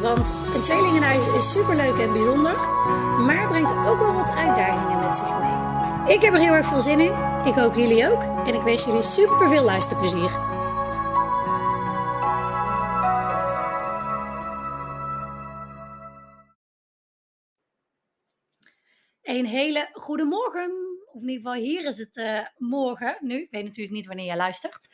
Want een tweelingenhuis is superleuk en bijzonder, maar brengt ook wel wat uitdagingen met zich mee. Ik heb er heel erg veel zin in. Ik hoop jullie ook. En ik wens jullie super veel luisterplezier. Een hele goede morgen. Of in ieder geval, hier is het uh, morgen nu. Ik weet natuurlijk niet wanneer je luistert.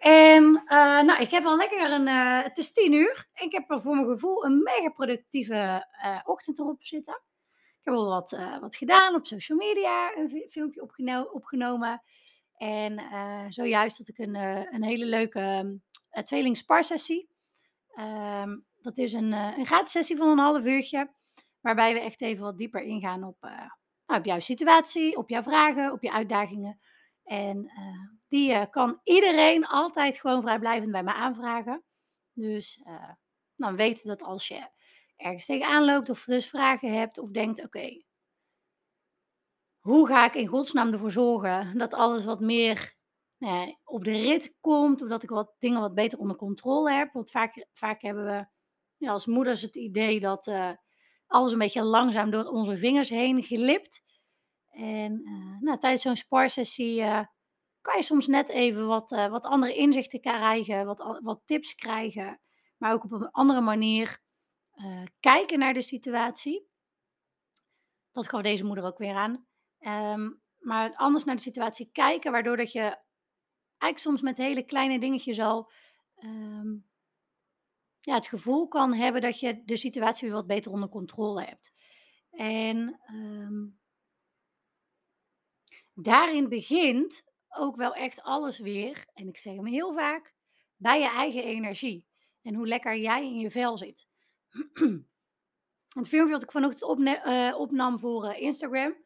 En uh, nou, ik heb al lekker een, uh, het is tien uur. En ik heb er voor mijn gevoel een mega productieve uh, ochtend erop zitten. Ik heb al wat, wat gedaan op social media, een filmpje opgeno opgenomen. En zojuist had ik een, een hele leuke tweeling sparsessie. Um, dat is een, een gratis sessie van een half uurtje. Waarbij we echt even wat dieper ingaan op, nou, op jouw situatie, op jouw vragen, op je uitdagingen. En die uh, kan iedereen altijd gewoon vrijblijvend bij me aanvragen. Dus uh, dan weten dat als je ergens tegenaan loopt of dus vragen hebt of denkt, oké, hoe ga ik in godsnaam ervoor zorgen dat alles wat meer nou op de rit komt, of dat ik wat dingen wat beter onder controle heb. Want vaak, vaak hebben we ja, als moeders het idee dat alles een beetje langzaam door onze vingers heen glipt. En nou, tijdens zo'n sparsessie kan je soms net even wat, uh, wat andere inzichten krijgen, wat, wat tips krijgen, maar ook op een andere manier kijken naar de situatie. Dat gaf deze moeder ook weer aan. Um, maar anders naar de situatie kijken, waardoor dat je eigenlijk soms met hele kleine dingetjes al um, ja, het gevoel kan hebben dat je de situatie weer wat beter onder controle hebt. En um, daarin begint ook wel echt alles weer, en ik zeg hem heel vaak, bij je eigen energie. En hoe lekker jij in je vel zit. Het filmpje wat ik vanochtend uh, opnam voor uh, Instagram,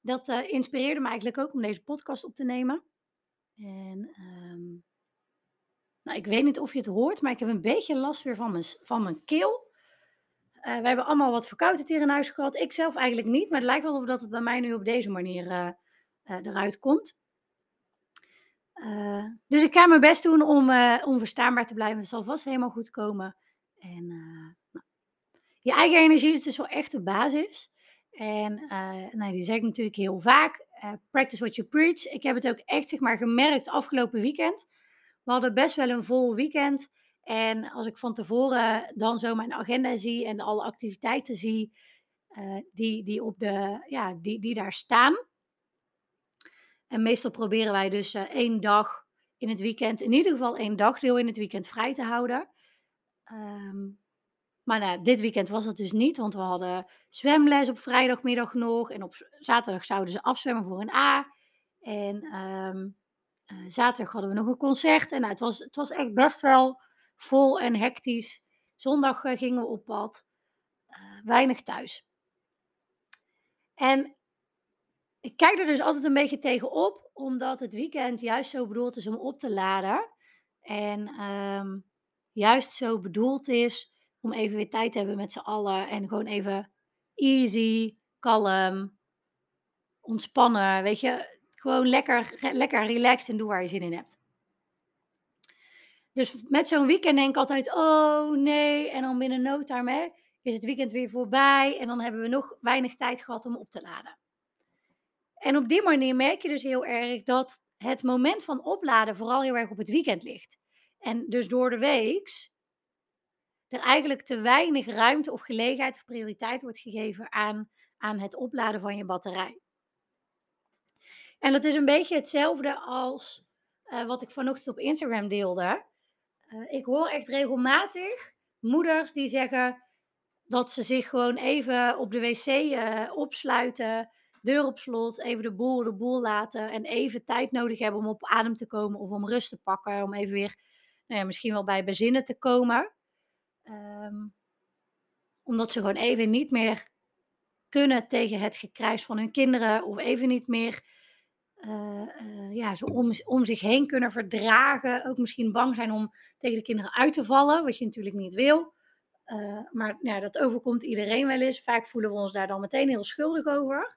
dat uh, inspireerde me eigenlijk ook om deze podcast op te nemen. En um, nou, ik weet niet of je het hoort, maar ik heb een beetje last weer van mijn, van mijn keel. we hebben allemaal wat verkoudheid hier in huis gehad. Ik zelf eigenlijk niet, maar het lijkt wel of dat het bij mij nu op deze manier eruit komt. Uh, dus ik ga mijn best doen om uh, onverstaanbaar te blijven. Het zal vast helemaal goed komen. En nou. je eigen energie is dus wel echt de basis. En nou, die zeg ik natuurlijk heel vaak. practice what you preach. Ik heb het ook echt zeg maar, gemerkt afgelopen weekend. We hadden best wel een vol weekend. En als ik van tevoren dan zo mijn agenda zie en alle activiteiten zie die, die, op de, ja, die, die daar staan en meestal proberen wij dus uh, één dag in het weekend, in ieder geval één dagdeel in het weekend vrij te houden. Um, maar nou, dit weekend was dat dus niet, want we hadden zwemles op vrijdagmiddag nog. En op zaterdag zouden ze afzwemmen voor een A. En um, uh, zaterdag hadden we nog een concert. En nou, het, was, het was echt best wel vol en hectisch. Zondag uh, gingen we op pad. weinig thuis. En ik kijk er dus altijd een beetje tegenop, omdat het weekend juist zo bedoeld is om op te laden. En um, juist zo bedoeld is om even weer tijd te hebben met z'n allen. En gewoon even easy, kalm, ontspannen. Weet je, gewoon lekker, lekker relaxed en doe waar je zin in hebt. Dus met zo'n weekend denk ik altijd, oh nee. En dan binnen no time is het weekend weer voorbij. En dan hebben we nog weinig tijd gehad om op te laden. En op die manier merk je dus heel erg dat het moment van opladen vooral heel erg op het weekend ligt. En dus door de week er eigenlijk te weinig ruimte of gelegenheid of prioriteit wordt gegeven aan, aan het opladen van je batterij. En dat is een beetje hetzelfde als uh, wat ik vanochtend op Instagram deelde. Uh, ik hoor echt regelmatig moeders die zeggen dat ze zich gewoon even op de wc uh, opsluiten deur op slot, even de boel de boel laten en even tijd nodig hebben om op adem te komen of om rust te pakken, om even weer nou ja, misschien wel bij bezinnen te komen. Um, Omdat ze gewoon even niet meer kunnen tegen het gekrijs van hun kinderen. Of even niet meer uh, uh, ja, zo om, om zich heen kunnen verdragen. Ook misschien bang zijn om tegen de kinderen uit te vallen, wat je natuurlijk niet wil. Uh, maar ja, dat overkomt iedereen wel eens. Vaak voelen we ons daar dan meteen heel schuldig over.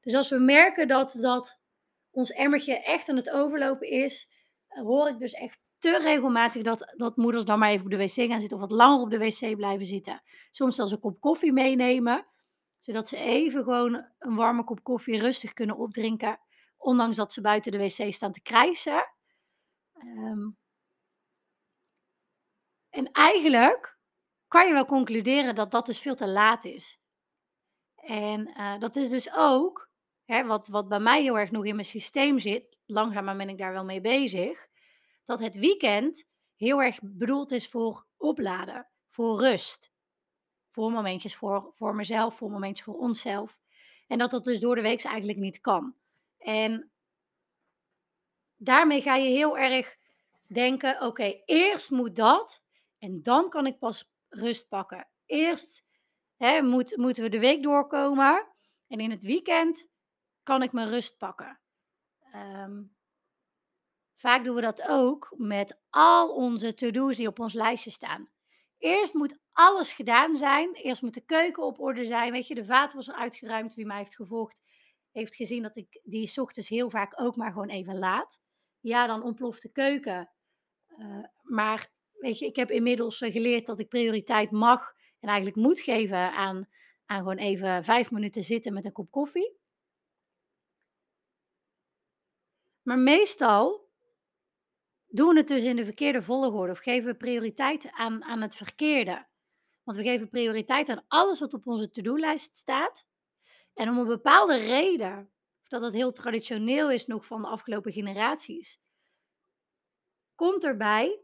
Dus als we merken dat, dat ons emmertje echt aan het overlopen is, hoor ik dus echt te regelmatig dat, dat moeders dan maar even op de wc gaan zitten of wat langer op de wc blijven zitten. Soms zelfs een kop koffie meenemen, zodat ze even gewoon een warme kop koffie rustig kunnen opdrinken, ondanks dat ze buiten de wc staan te krijsen. Um, en eigenlijk kan je wel concluderen dat dat dus veel te laat is. En uh, dat is dus ook hè, wat, wat bij mij heel erg nog in mijn systeem zit. Langzaamaan ben ik daar wel mee bezig dat het weekend heel erg bedoeld is voor opladen, voor rust. Voor momentjes voor, voor mezelf, voor momentjes voor onszelf. En dat dat dus door de week eigenlijk niet kan. En daarmee ga je heel erg denken: oké, eerst moet dat en dan kan ik pas rust pakken. Eerst hè, moet, moeten we de week doorkomen en in het weekend kan ik mijn rust pakken. Um, Vaak doen we dat ook met al onze to-do's die op ons lijstje staan. Eerst moet alles gedaan zijn. Eerst moet de keuken op orde zijn. Weet je, de vaatwasser uitgeruimd. Wie mij heeft gevolgd, heeft gezien dat ik die ochtends heel vaak ook maar gewoon even laat. Ja, dan ontploft de keuken. Uh, maar weet je, ik heb inmiddels eh, geleerd dat ik prioriteit mag en eigenlijk moet geven aan, aan gewoon even vijf minuten zitten met een kop koffie. Maar meestal doen we het dus in de verkeerde volgorde of geven we prioriteit aan, aan het verkeerde. Want we geven prioriteit aan alles wat op onze to-do-lijst staat. En om een bepaalde reden, of dat het heel traditioneel is nog van de afgelopen generaties, komt erbij,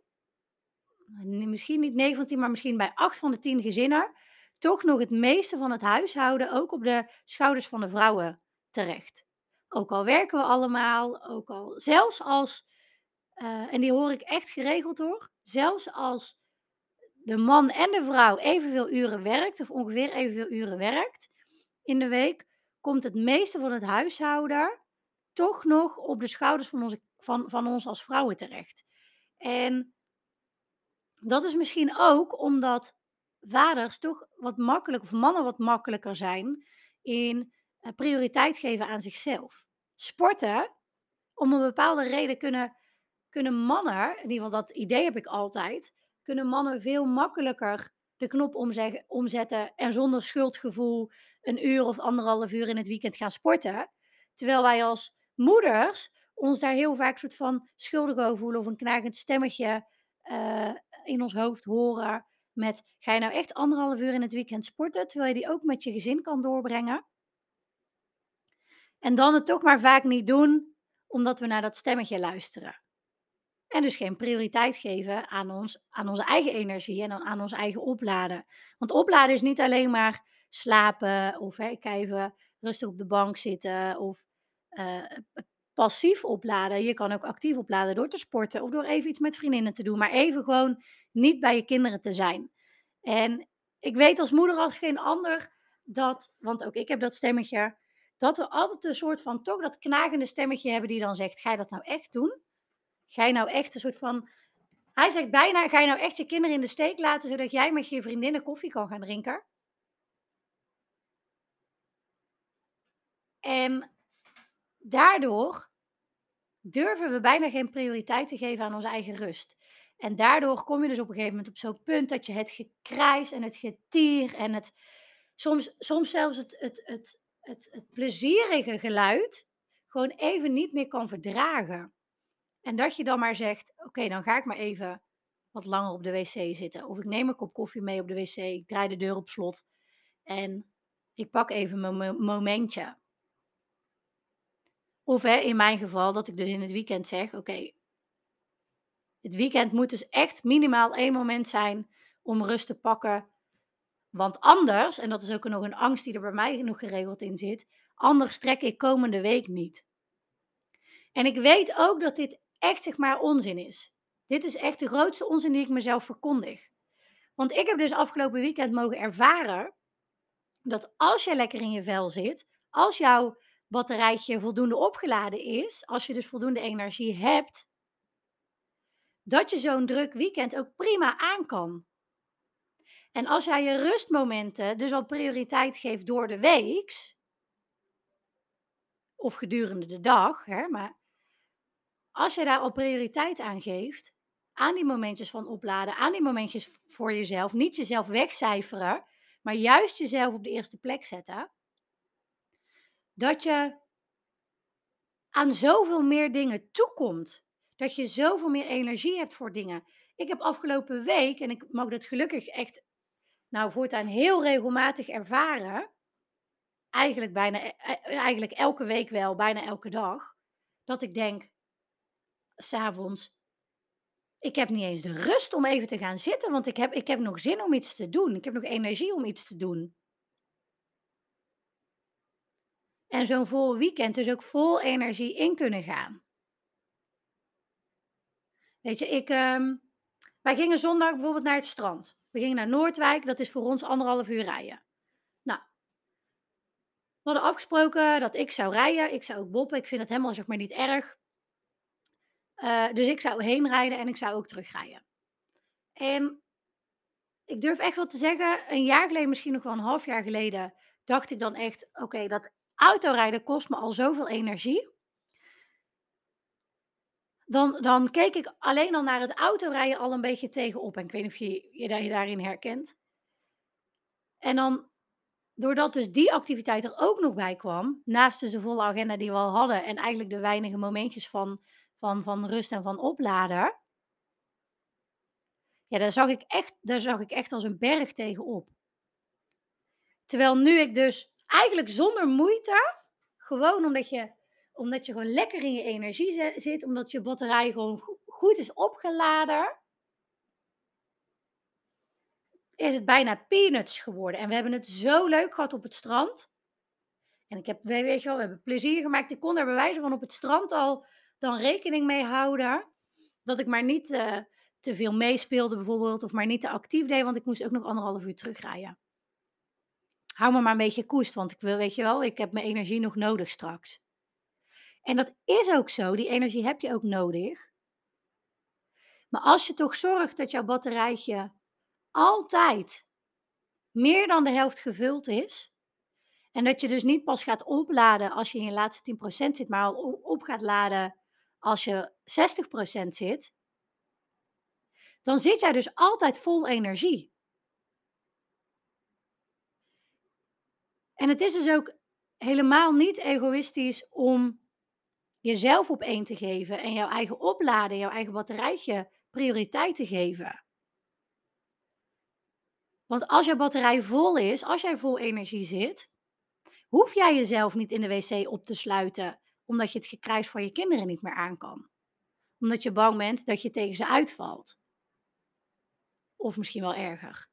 misschien niet 9 van 10, maar misschien bij 8 van de 10 gezinnen, toch nog het meeste van het huishouden ook op de schouders van de vrouwen terecht. Ook al werken we allemaal, ook al zelfs als uh, en die hoor ik echt geregeld hoor. Zelfs als de man en de vrouw evenveel uren werkt, of ongeveer evenveel uren werkt in de week, komt het meeste van het huishouden toch nog op de schouders van, onze, van, van ons als vrouwen terecht. En dat is misschien ook omdat vaders toch wat makkelijker, of mannen wat makkelijker zijn in prioriteit geven aan zichzelf. Sporten, om een bepaalde reden kunnen kunnen mannen, in ieder geval dat idee heb ik altijd, kunnen mannen veel makkelijker de knop omzetten en zonder schuldgevoel een uur of anderhalf uur in het weekend gaan sporten. Terwijl wij als moeders ons daar heel vaak soort van schuldig over voelen of een knagend stemmetje uh, in ons hoofd horen met ga je nou echt anderhalf uur in het weekend sporten, terwijl je die ook met je gezin kan doorbrengen. En dan het toch maar vaak niet doen, omdat we naar dat stemmetje luisteren. En dus geen prioriteit geven aan, ons, aan onze eigen energie en aan ons eigen opladen. Want opladen is niet alleen maar slapen of hè, even rustig op de bank zitten of uh, passief opladen. Je kan ook actief opladen door te sporten of door even iets met vriendinnen te doen. Maar even gewoon niet bij je kinderen te zijn. En ik weet als moeder als geen ander dat, want ook ik heb dat stemmetje, dat we altijd een soort van toch dat knagende stemmetje hebben die dan zegt: Ga je dat nou echt doen? Ga je nou echt een soort van. Hij zegt bijna: ga je nou echt je kinderen in de steek laten zodat jij met je vriendinnen koffie kan gaan drinken? En daardoor durven we bijna geen prioriteit te geven aan onze eigen rust. En daardoor kom je dus op een gegeven moment op zo'n punt dat je het gekrijs en het getier en het soms, soms zelfs het, het, het, het, het plezierige geluid gewoon even niet meer kan verdragen. En dat je dan maar zegt: Oké, dan ga ik maar even wat langer op de wc zitten. Of ik neem een kop koffie mee op de wc, ik draai de deur op slot en ik pak even mijn momentje. Of hè, in mijn geval dat ik dus in het weekend zeg: Oké, het weekend moet dus echt minimaal één moment zijn om rust te pakken. Want anders, en dat is ook nog een angst die er bij mij nog geregeld in zit, anders trek ik komende week niet. En ik weet ook dat dit echt zeg maar onzin is. Dit is echt de grootste onzin die ik mezelf verkondig. Want ik heb dus afgelopen weekend mogen ervaren dat als je lekker in je vel zit, als jouw batterijtje voldoende opgeladen is, als je dus voldoende energie hebt, dat je zo'n druk weekend ook prima aan kan. En als jij je rustmomenten dus al prioriteit geeft door de week, of gedurende de dag, hè, maar als je daar al prioriteit aan geeft, aan die momentjes van opladen, aan die momentjes voor jezelf, niet jezelf wegcijferen, maar juist jezelf op de eerste plek zetten, dat je aan zoveel meer dingen toekomt. Dat je zoveel meer energie hebt voor dingen. Ik heb afgelopen week, en ik mag dat gelukkig echt, nou voortaan heel regelmatig ervaren. Eigenlijk bijna, e, e, eigenlijk elke week wel, bijna elke dag. Dat ik denk, s'avonds, ik heb niet eens de rust om even te gaan zitten, want ik heb, ik heb nog zin om iets te doen. Ik heb nog energie om iets te doen. En zo'n vol weekend dus ook vol energie in kunnen gaan. Weet je, ik, um, wij gingen zondag bijvoorbeeld naar het strand. We gingen naar Noordwijk, dat is voor ons anderhalf uur rijden. Nou, we hadden afgesproken dat ik zou rijden. Ik zou ook boppen. Ik vind het helemaal zeg maar niet erg. Uh, dus ik zou heen rijden en ik zou ook terugrijden. En ik durf echt wel te zeggen, een jaar geleden, misschien nog wel een half jaar geleden, dacht ik dan echt: oké, dat autorijden kost me al zoveel energie. Dan, dan keek ik alleen al naar het autorijden al een beetje tegenop. En ik weet niet of je je, je daarin herkent. En dan, doordat dus die activiteit er ook nog bij kwam, naast dus de volle agenda die we al hadden en eigenlijk de weinige momentjes van, van, van rust en van opladen, ja, daar zag ik echt, daar zag ik echt als een berg tegenop. Terwijl nu ik dus eigenlijk zonder moeite, gewoon omdat je, omdat je gewoon lekker in je energie zit, omdat je batterij gewoon goed is opgeladen, is het bijna peanuts geworden. En we hebben het zo leuk gehad op het strand. En ik heb, weet je wel, we hebben plezier gemaakt. Ik kon er bij wijze van op het strand al dan rekening mee houden. Dat ik maar niet uh, te veel meespeelde bijvoorbeeld. Of maar niet te actief deed. Want ik moest ook nog anderhalf uur terugrijden hou me maar een beetje koest, want ik wil, weet je wel, ik heb mijn energie nog nodig straks. En dat is ook zo, die energie heb je ook nodig. Maar als je toch zorgt dat jouw batterijtje altijd meer dan de helft gevuld is, en dat je dus niet pas gaat opladen als je in je laatste 10% zit, maar al op gaat laden als je 60% zit, dan zit jij dus altijd vol energie. En het is dus ook helemaal niet egoïstisch om jezelf op één te geven en jouw eigen opladen, jouw eigen batterijtje prioriteit te geven. Want als jouw batterij vol is, als jij vol energie zit, hoef jij jezelf niet in de wc op te sluiten omdat je het gekrijs van je kinderen niet meer aan kan. Omdat je bang bent dat je tegen ze uitvalt. Of misschien wel erger.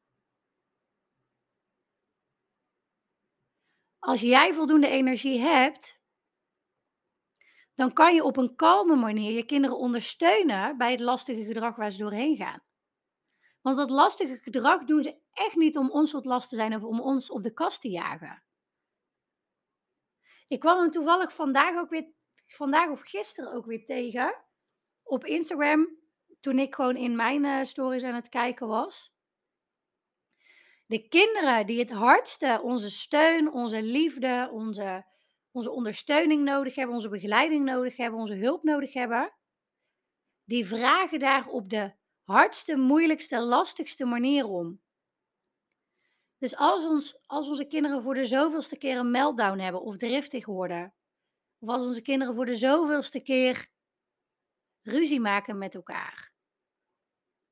Als jij voldoende energie hebt, dan kan je op een kalme manier je kinderen ondersteunen bij het lastige gedrag waar ze doorheen gaan. Want dat lastige gedrag doen ze echt niet om ons tot last te zijn of om ons op de kast te jagen. Ik kwam hem toevallig vandaag ook weer, vandaag of gisteren ook weer tegen op Instagram, toen ik gewoon in mijn uh, stories aan het kijken was de kinderen die het hardste onze steun, onze liefde, onze, onze ondersteuning nodig hebben, onze begeleiding nodig hebben, onze hulp nodig hebben, die vragen daar op de hardste, moeilijkste, lastigste manier om. Dus als, ons, als onze kinderen voor de zoveelste keer een meltdown hebben of driftig worden, of als onze kinderen voor de zoveelste keer ruzie maken met elkaar,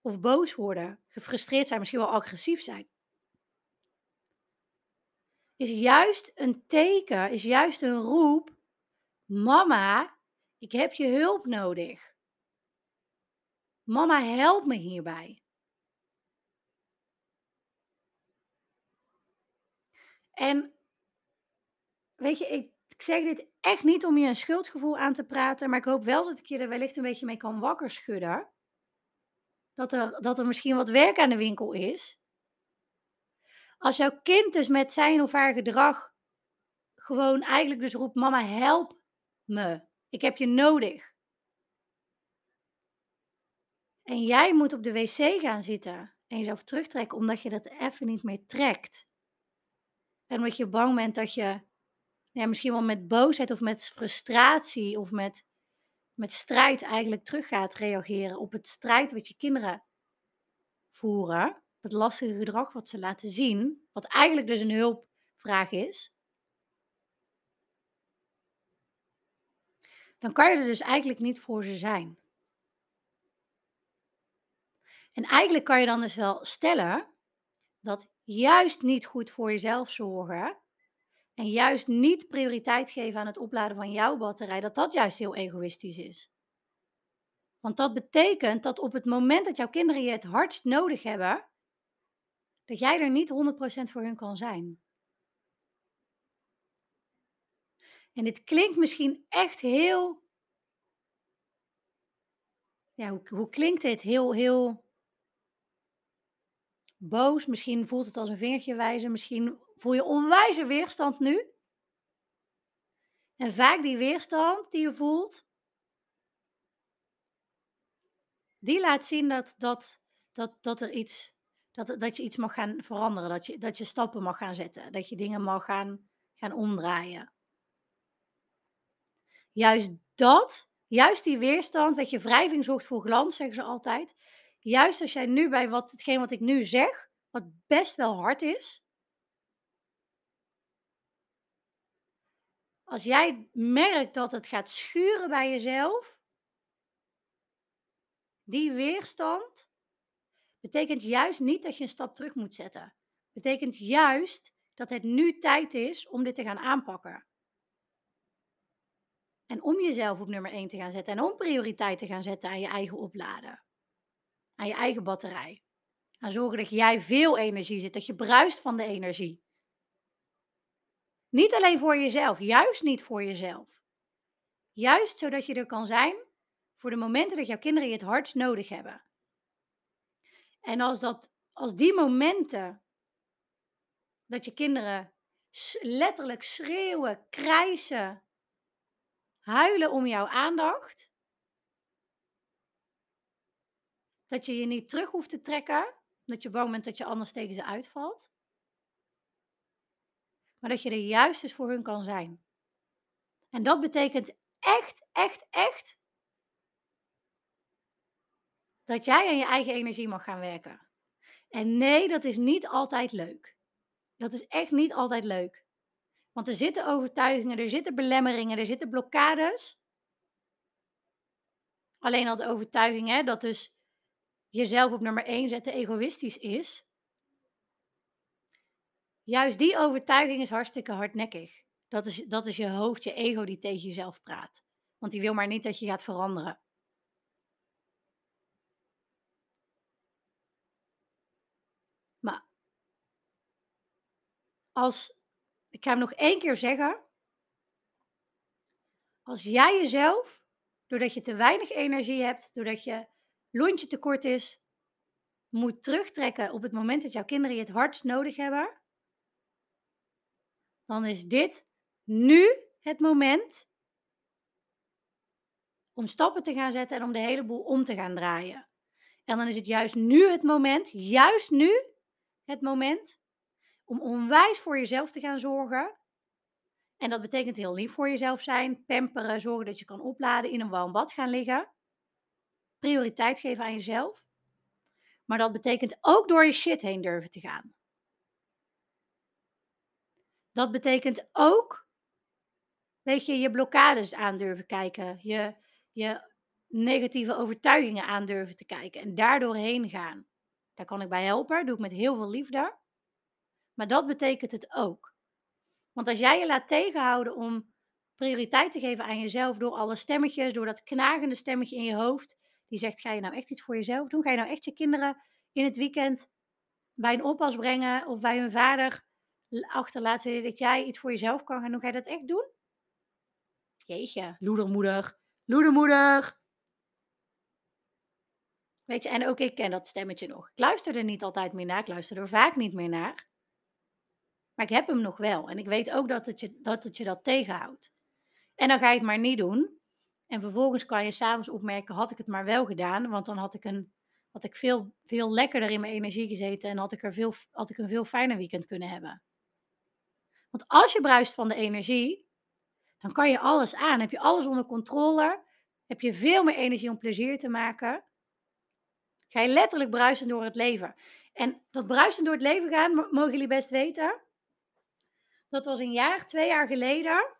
of boos worden, gefrustreerd zijn, misschien wel agressief zijn, is juist een teken, is juist een roep. Mama, ik heb je hulp nodig. Mama, help me hierbij. En weet je, ik, zeg dit echt niet om je een schuldgevoel aan te praten, maar ik hoop wel dat ik je er wellicht een beetje mee kan wakker schudden. Dat er, dat er misschien wat werk aan de winkel is. Als jouw kind dus met zijn of haar gedrag gewoon eigenlijk dus roept: "Mama, help me. Ik heb je nodig." En jij moet op de wc gaan zitten en jezelf terugtrekken omdat je dat even niet meer trekt. En omdat je bang bent dat je ja, misschien wel met boosheid of met frustratie of met, met strijd eigenlijk terug gaat reageren op het strijd wat je kinderen voeren. Het lastige gedrag wat ze laten zien, wat eigenlijk dus een hulpvraag is. Dan kan je er dus eigenlijk niet voor ze zijn. En eigenlijk kan je dan dus wel stellen dat juist niet goed voor jezelf zorgen en juist niet prioriteit geven aan het opladen van jouw batterij, dat dat juist heel egoïstisch is. Want dat betekent dat op het moment dat jouw kinderen je het hardst nodig hebben, dat jij er niet 100% voor hun kan zijn. En dit klinkt misschien echt heel. Ja, hoe, hoe klinkt dit? Heel, heel boos. Misschien voelt het als een vingertje wijzen. Misschien voel je onwijze weerstand nu. En vaak die weerstand die je voelt, die laat zien dat, dat, dat, dat er iets, dat, dat je iets mag gaan veranderen. Dat je, dat je stappen mag gaan zetten. Dat je dingen mag gaan, gaan omdraaien. Juist dat, juist die weerstand, weet je, wrijving zorgt voor glans, zeggen ze altijd. Juist als jij nu bij wat, hetgeen wat ik nu zeg, wat best wel hard is. Als jij merkt dat het gaat schuren bij jezelf, die weerstand betekent juist niet dat je een stap terug moet zetten. Betekent juist dat het nu tijd is om dit te gaan aanpakken. En om jezelf op nummer 1 te gaan zetten en om prioriteit te gaan zetten aan je eigen opladen. Aan je eigen batterij. Aan zorgen dat jij veel energie zit, dat je bruist van de energie. Niet alleen voor jezelf, juist niet voor jezelf. Juist zodat je er kan zijn voor de momenten dat jouw kinderen je het hardst nodig hebben. En als, dat, als die momenten dat je kinderen letterlijk schreeuwen, krijsen, huilen om jouw aandacht, dat je je niet terug hoeft te trekken, dat je bang bent dat je anders tegen ze uitvalt, maar dat je er juist eens voor hun kan zijn. En dat betekent echt, echt, echt dat jij aan je eigen energie mag gaan werken. En nee, dat is niet altijd leuk. Dat is echt niet altijd leuk. Want er zitten overtuigingen, er zitten belemmeringen, er zitten blokkades. Alleen al de overtuiging hè, dat dus jezelf op nummer 1 zetten egoïstisch is. Juist die overtuiging is hartstikke hardnekkig. Dat is, dat is je hoofd, je ego die tegen jezelf praat. Want die wil maar niet dat je gaat veranderen. Maar als, ik ga hem nog één keer zeggen. Als jij jezelf, doordat je te weinig energie hebt, doordat je lontje tekort is, moet terugtrekken op het moment dat jouw kinderen je het hardst nodig hebben, dan is dit nu het moment om stappen te gaan zetten en om de hele boel om te gaan draaien. En dan is het juist nu het moment, juist nu het moment, om onwijs voor jezelf te gaan zorgen. En dat betekent heel lief voor jezelf zijn, pamperen, zorgen dat je kan opladen, in een warm bad gaan liggen. Prioriteit geven aan jezelf. Maar dat betekent ook door je shit heen durven te gaan. Dat betekent ook, weet je, je blokkades aan durven kijken. Je, je negatieve overtuigingen aan durven te kijken. En daardoor heen gaan. Daar kan ik bij helpen. Doe ik met heel veel liefde. Maar dat betekent het ook. Want als jij je laat tegenhouden om prioriteit te geven aan jezelf door alle stemmetjes, door dat knagende stemmetje in je hoofd, die zegt: Ga je nou echt iets voor jezelf doen? Ga je nou echt je kinderen in het weekend bij een oppas brengen of bij hun vader achterlaten dat jij iets voor jezelf kan gaan doen? Ga je dat echt doen? Jeetje, loedermoeder, loedermoeder. Weet je, en ook ik ken dat stemmetje nog. Ik luister er niet altijd meer naar, ik luister er vaak niet meer naar. Maar ik heb hem nog wel. En ik weet ook dat je dat, het je dat tegenhoudt. En dan ga je het maar niet doen. En vervolgens kan je s'avonds opmerken, had ik het maar wel gedaan. Want dan had ik, een, had ik veel, veel lekkerder in mijn energie gezeten. En had ik, er veel, had ik een veel fijner weekend kunnen hebben. Want als je bruist van de energie, dan kan je alles aan. Heb je alles onder controle. Heb je veel meer energie om plezier te maken. Ga je letterlijk bruisen door het leven. En dat bruisen door het leven gaan, mo- mogen jullie best weten. Dat was een jaar, twee jaar geleden.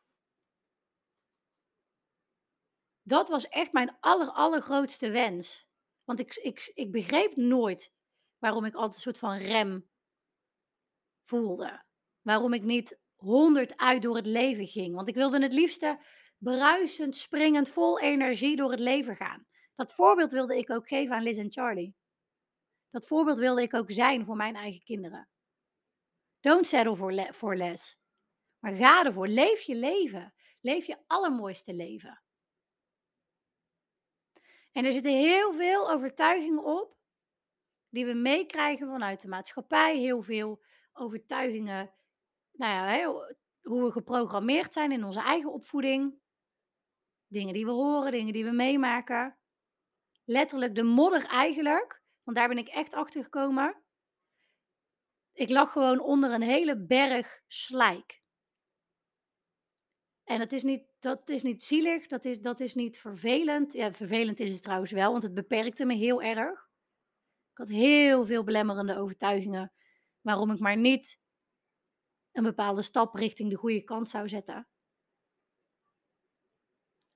Dat was echt mijn aller, allergrootste wens. Want ik, ik, ik begreep nooit waarom ik altijd een soort van rem voelde. Waarom ik niet honderd uit door het leven ging. Want ik wilde het liefste bruisend, springend, vol energie door het leven gaan. Dat voorbeeld wilde ik ook geven aan Liz en Charlie. Dat voorbeeld wilde ik ook zijn voor mijn eigen kinderen. Don't settle for, le- for less. Maar ga ervoor. Leef je leven. Leef je allermooiste leven. En er zitten heel veel overtuigingen op die we meekrijgen vanuit de maatschappij. Heel veel overtuigingen, nou ja, hoe we geprogrammeerd zijn in onze eigen opvoeding. Dingen die we horen, dingen die we meemaken. Letterlijk de modder eigenlijk, want daar ben ik echt achter gekomen. Ik lag gewoon onder een hele berg slijk. En dat is niet, dat is niet zielig, dat is, dat is niet vervelend. Ja, vervelend is het trouwens wel, want het beperkte me heel erg. Ik had heel veel belemmerende overtuigingen waarom ik maar niet een bepaalde stap richting de goede kant zou zetten.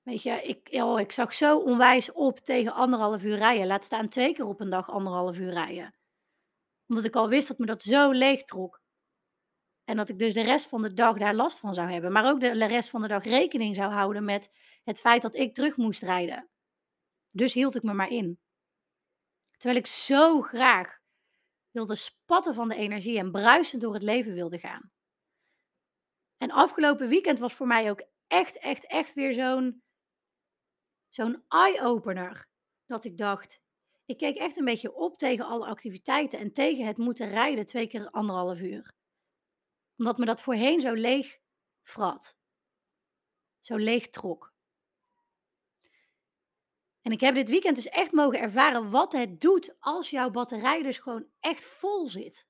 Weet je, ik, oh, ik zag zo onwijs op tegen anderhalf uur rijden. Laat staan twee keer op een dag anderhalf uur rijden. Omdat ik al wist dat me dat zo leeg trok. En dat ik dus de rest van de dag daar last van zou hebben. Maar ook de rest van de dag rekening zou houden met het feit dat ik terug moest rijden. Dus hield ik me maar in. Terwijl ik zo graag wilde spatten van de energie en bruisend door het leven wilde gaan. En afgelopen weekend was voor mij ook echt, echt, echt weer zo'n zo'n eye-opener. Dat ik dacht, ik keek echt een beetje op tegen alle activiteiten en tegen het moeten rijden twee keer anderhalf uur. Omdat me dat voorheen zo leeg vrat. Zo leeg trok. En ik heb dit weekend dus echt mogen ervaren wat het doet als jouw batterij dus gewoon echt vol zit.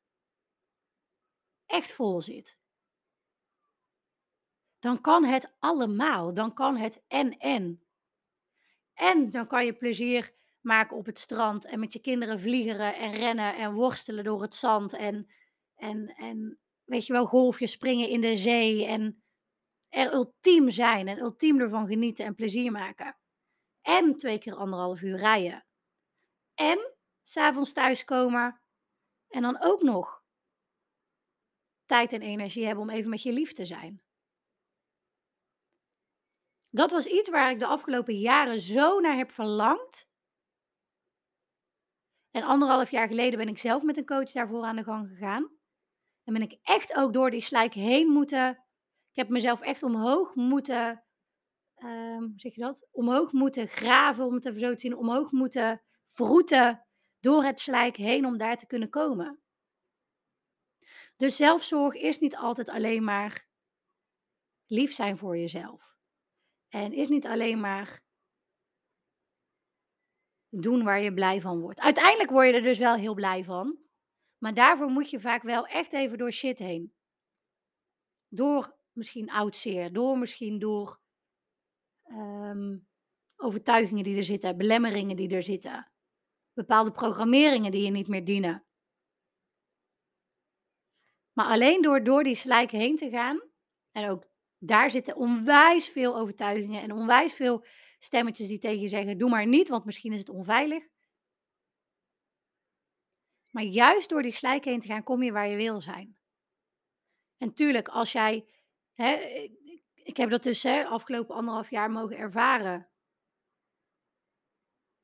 Echt vol zit. Dan kan het allemaal. Dan kan het en en. En dan kan je plezier maken op het strand en met je kinderen vliegeren en rennen en worstelen door het zand en, en, en weet je wel, golfjes springen in de zee en er ultiem zijn en ultiem ervan genieten en plezier maken. En twee keer anderhalf uur rijden. En s'avonds thuiskomen en dan ook nog tijd en energie hebben om even met je lief te zijn. Dat was iets waar ik de afgelopen jaren zo naar heb verlangd. En anderhalf jaar geleden ben ik zelf met een coach daarvoor aan de gang gegaan. En ben ik echt ook door die slijk heen moeten. Ik heb mezelf echt omhoog moeten. Um, hoe zeg je dat? Omhoog moeten graven, om het even zo te zien. Omhoog moeten vroeten door het slijk heen om daar te kunnen komen. Dus zelfzorg is niet altijd alleen maar lief zijn voor jezelf. En is niet alleen maar doen waar je blij van wordt. Uiteindelijk word je er dus wel heel blij van. Maar daarvoor moet je vaak wel echt even door shit heen. Door misschien oud zeer, door misschien door um, overtuigingen die er zitten, belemmeringen die er zitten, bepaalde programmeringen die je niet meer dienen. Maar alleen door door die slijk heen te gaan en ook daar zitten onwijs veel overtuigingen en onwijs veel stemmetjes die tegen je zeggen: doe maar niet, want misschien is het onveilig. Maar juist door die slijk heen te gaan, kom je waar je wil zijn. En tuurlijk, als jij. Hè, ik heb dat dus hè, afgelopen anderhalf jaar mogen ervaren.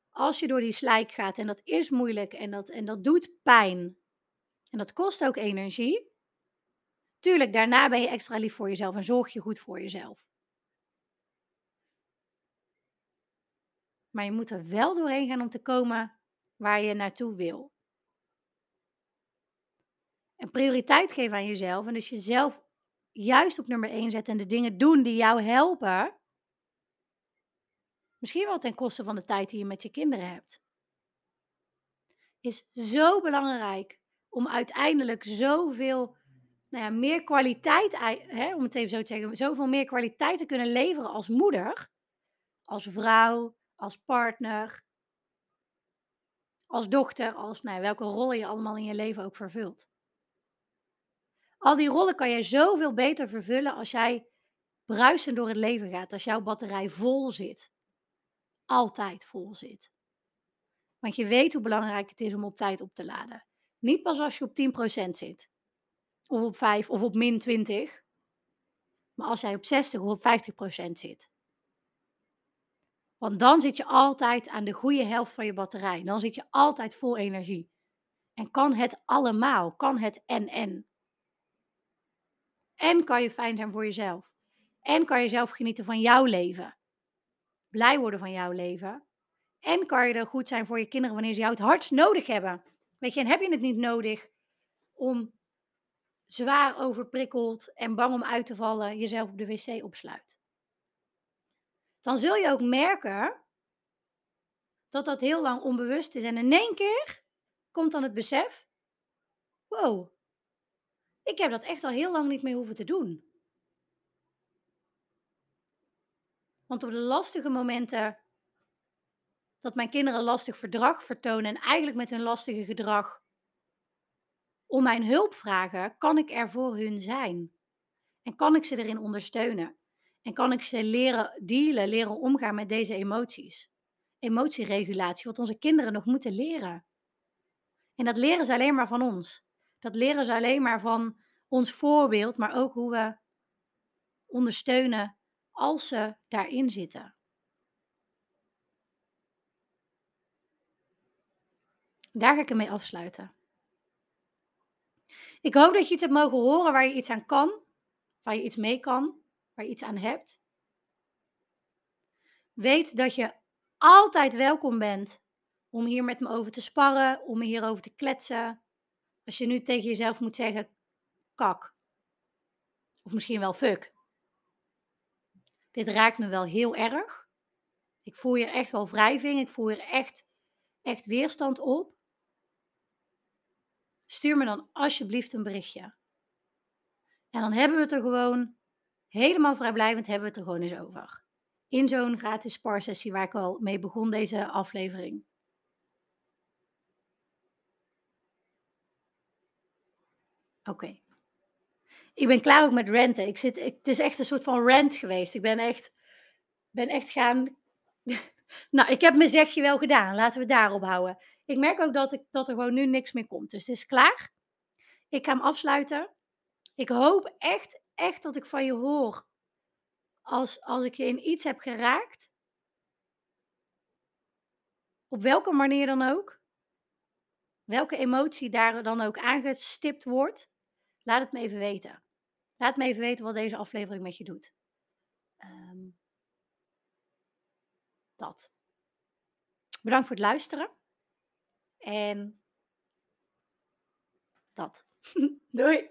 Als je door die slijk gaat en dat is moeilijk en dat, en dat doet pijn. En dat kost ook energie. Tuurlijk, daarna ben je extra lief voor jezelf en zorg je goed voor jezelf. Maar je moet er wel doorheen gaan om te komen waar je naartoe wil. En prioriteit geven aan jezelf en dus jezelf juist op nummer 1 zetten en de dingen doen die jou helpen misschien wel ten koste van de tijd die je met je kinderen hebt. Is zo belangrijk om uiteindelijk zoveel nou ja, meer kwaliteit, ei hè, om het even zo te zeggen, zoveel meer kwaliteit te kunnen leveren als moeder, als vrouw, als partner als dochter, als nou welke rol je allemaal in je leven ook vervult. Al die rollen kan je zoveel beter vervullen als jij bruisend door het leven gaat, als jouw batterij vol zit. Altijd vol zit. Want je weet hoe belangrijk het is om op tijd op te laden. Niet pas als je op 10% zit. Of op 5 of op min 20. Maar als jij op 60 of op 50% zit. Want dan zit je altijd aan de goede helft van je batterij. Dan zit je altijd vol energie. En kan het allemaal, kan het en en. En kan je fijn zijn voor jezelf. En kan je zelf genieten van jouw leven. Blij worden van jouw leven. En kan je er goed zijn voor je kinderen wanneer ze jou het hardst nodig hebben. Weet je, en heb je het niet nodig om zwaar overprikkeld en bang om uit te vallen jezelf op de wc opsluit. Dan zul je ook merken dat dat heel lang onbewust is. En in één keer komt dan het besef: wow, ik heb dat echt al heel lang niet meer hoeven te doen. Want op de lastige momenten dat mijn kinderen lastig verdrag vertonen en eigenlijk met hun lastige gedrag om mijn hulp vragen, kan ik er voor hun zijn. En kan ik ze erin ondersteunen. En kan ik ze leren dealen, leren omgaan met deze emoties. Emotieregulatie, wat onze kinderen nog moeten leren. En dat leren ze alleen maar van ons. Dat leren ze alleen maar van ons voorbeeld, maar ook hoe we ondersteunen als ze daarin zitten. Daar ga ik ermee afsluiten. Ik hoop dat je iets hebt mogen horen waar je iets aan kan, waar je iets mee kan, waar je iets aan hebt. Weet dat je altijd welkom bent om hier met me over te sparren, om hierover te kletsen. Als je nu tegen jezelf moet zeggen, kak. Of misschien wel fuck. Dit raakt me wel heel erg. Ik voel hier echt wel wrijving. Ik voel hier echt, echt weerstand op. Stuur me dan alsjeblieft een berichtje. En dan hebben we het er gewoon helemaal vrijblijvend hebben we het er gewoon eens over. In zo'n gratis sparsessie waar ik al mee begon deze aflevering. Oké. Ik ben klaar ook met renten. Ik zit, het is echt een soort van rant geweest. Ik ben echt, ben echt gaan. nou, ik heb mijn zegje wel gedaan. Laten we daarop houden. Ik merk ook dat, ik, dat er gewoon nu niks meer komt. Dus het is klaar. Ik ga hem afsluiten. Ik hoop echt, echt dat ik van je hoor. Als, als ik je in iets heb geraakt. Op welke manier dan ook. Welke emotie daar dan ook aangestipt wordt. Laat het me even weten. Laat me even weten wat deze aflevering met je doet. Ehm, dat. Bedankt voor het luisteren. En dat. Doei.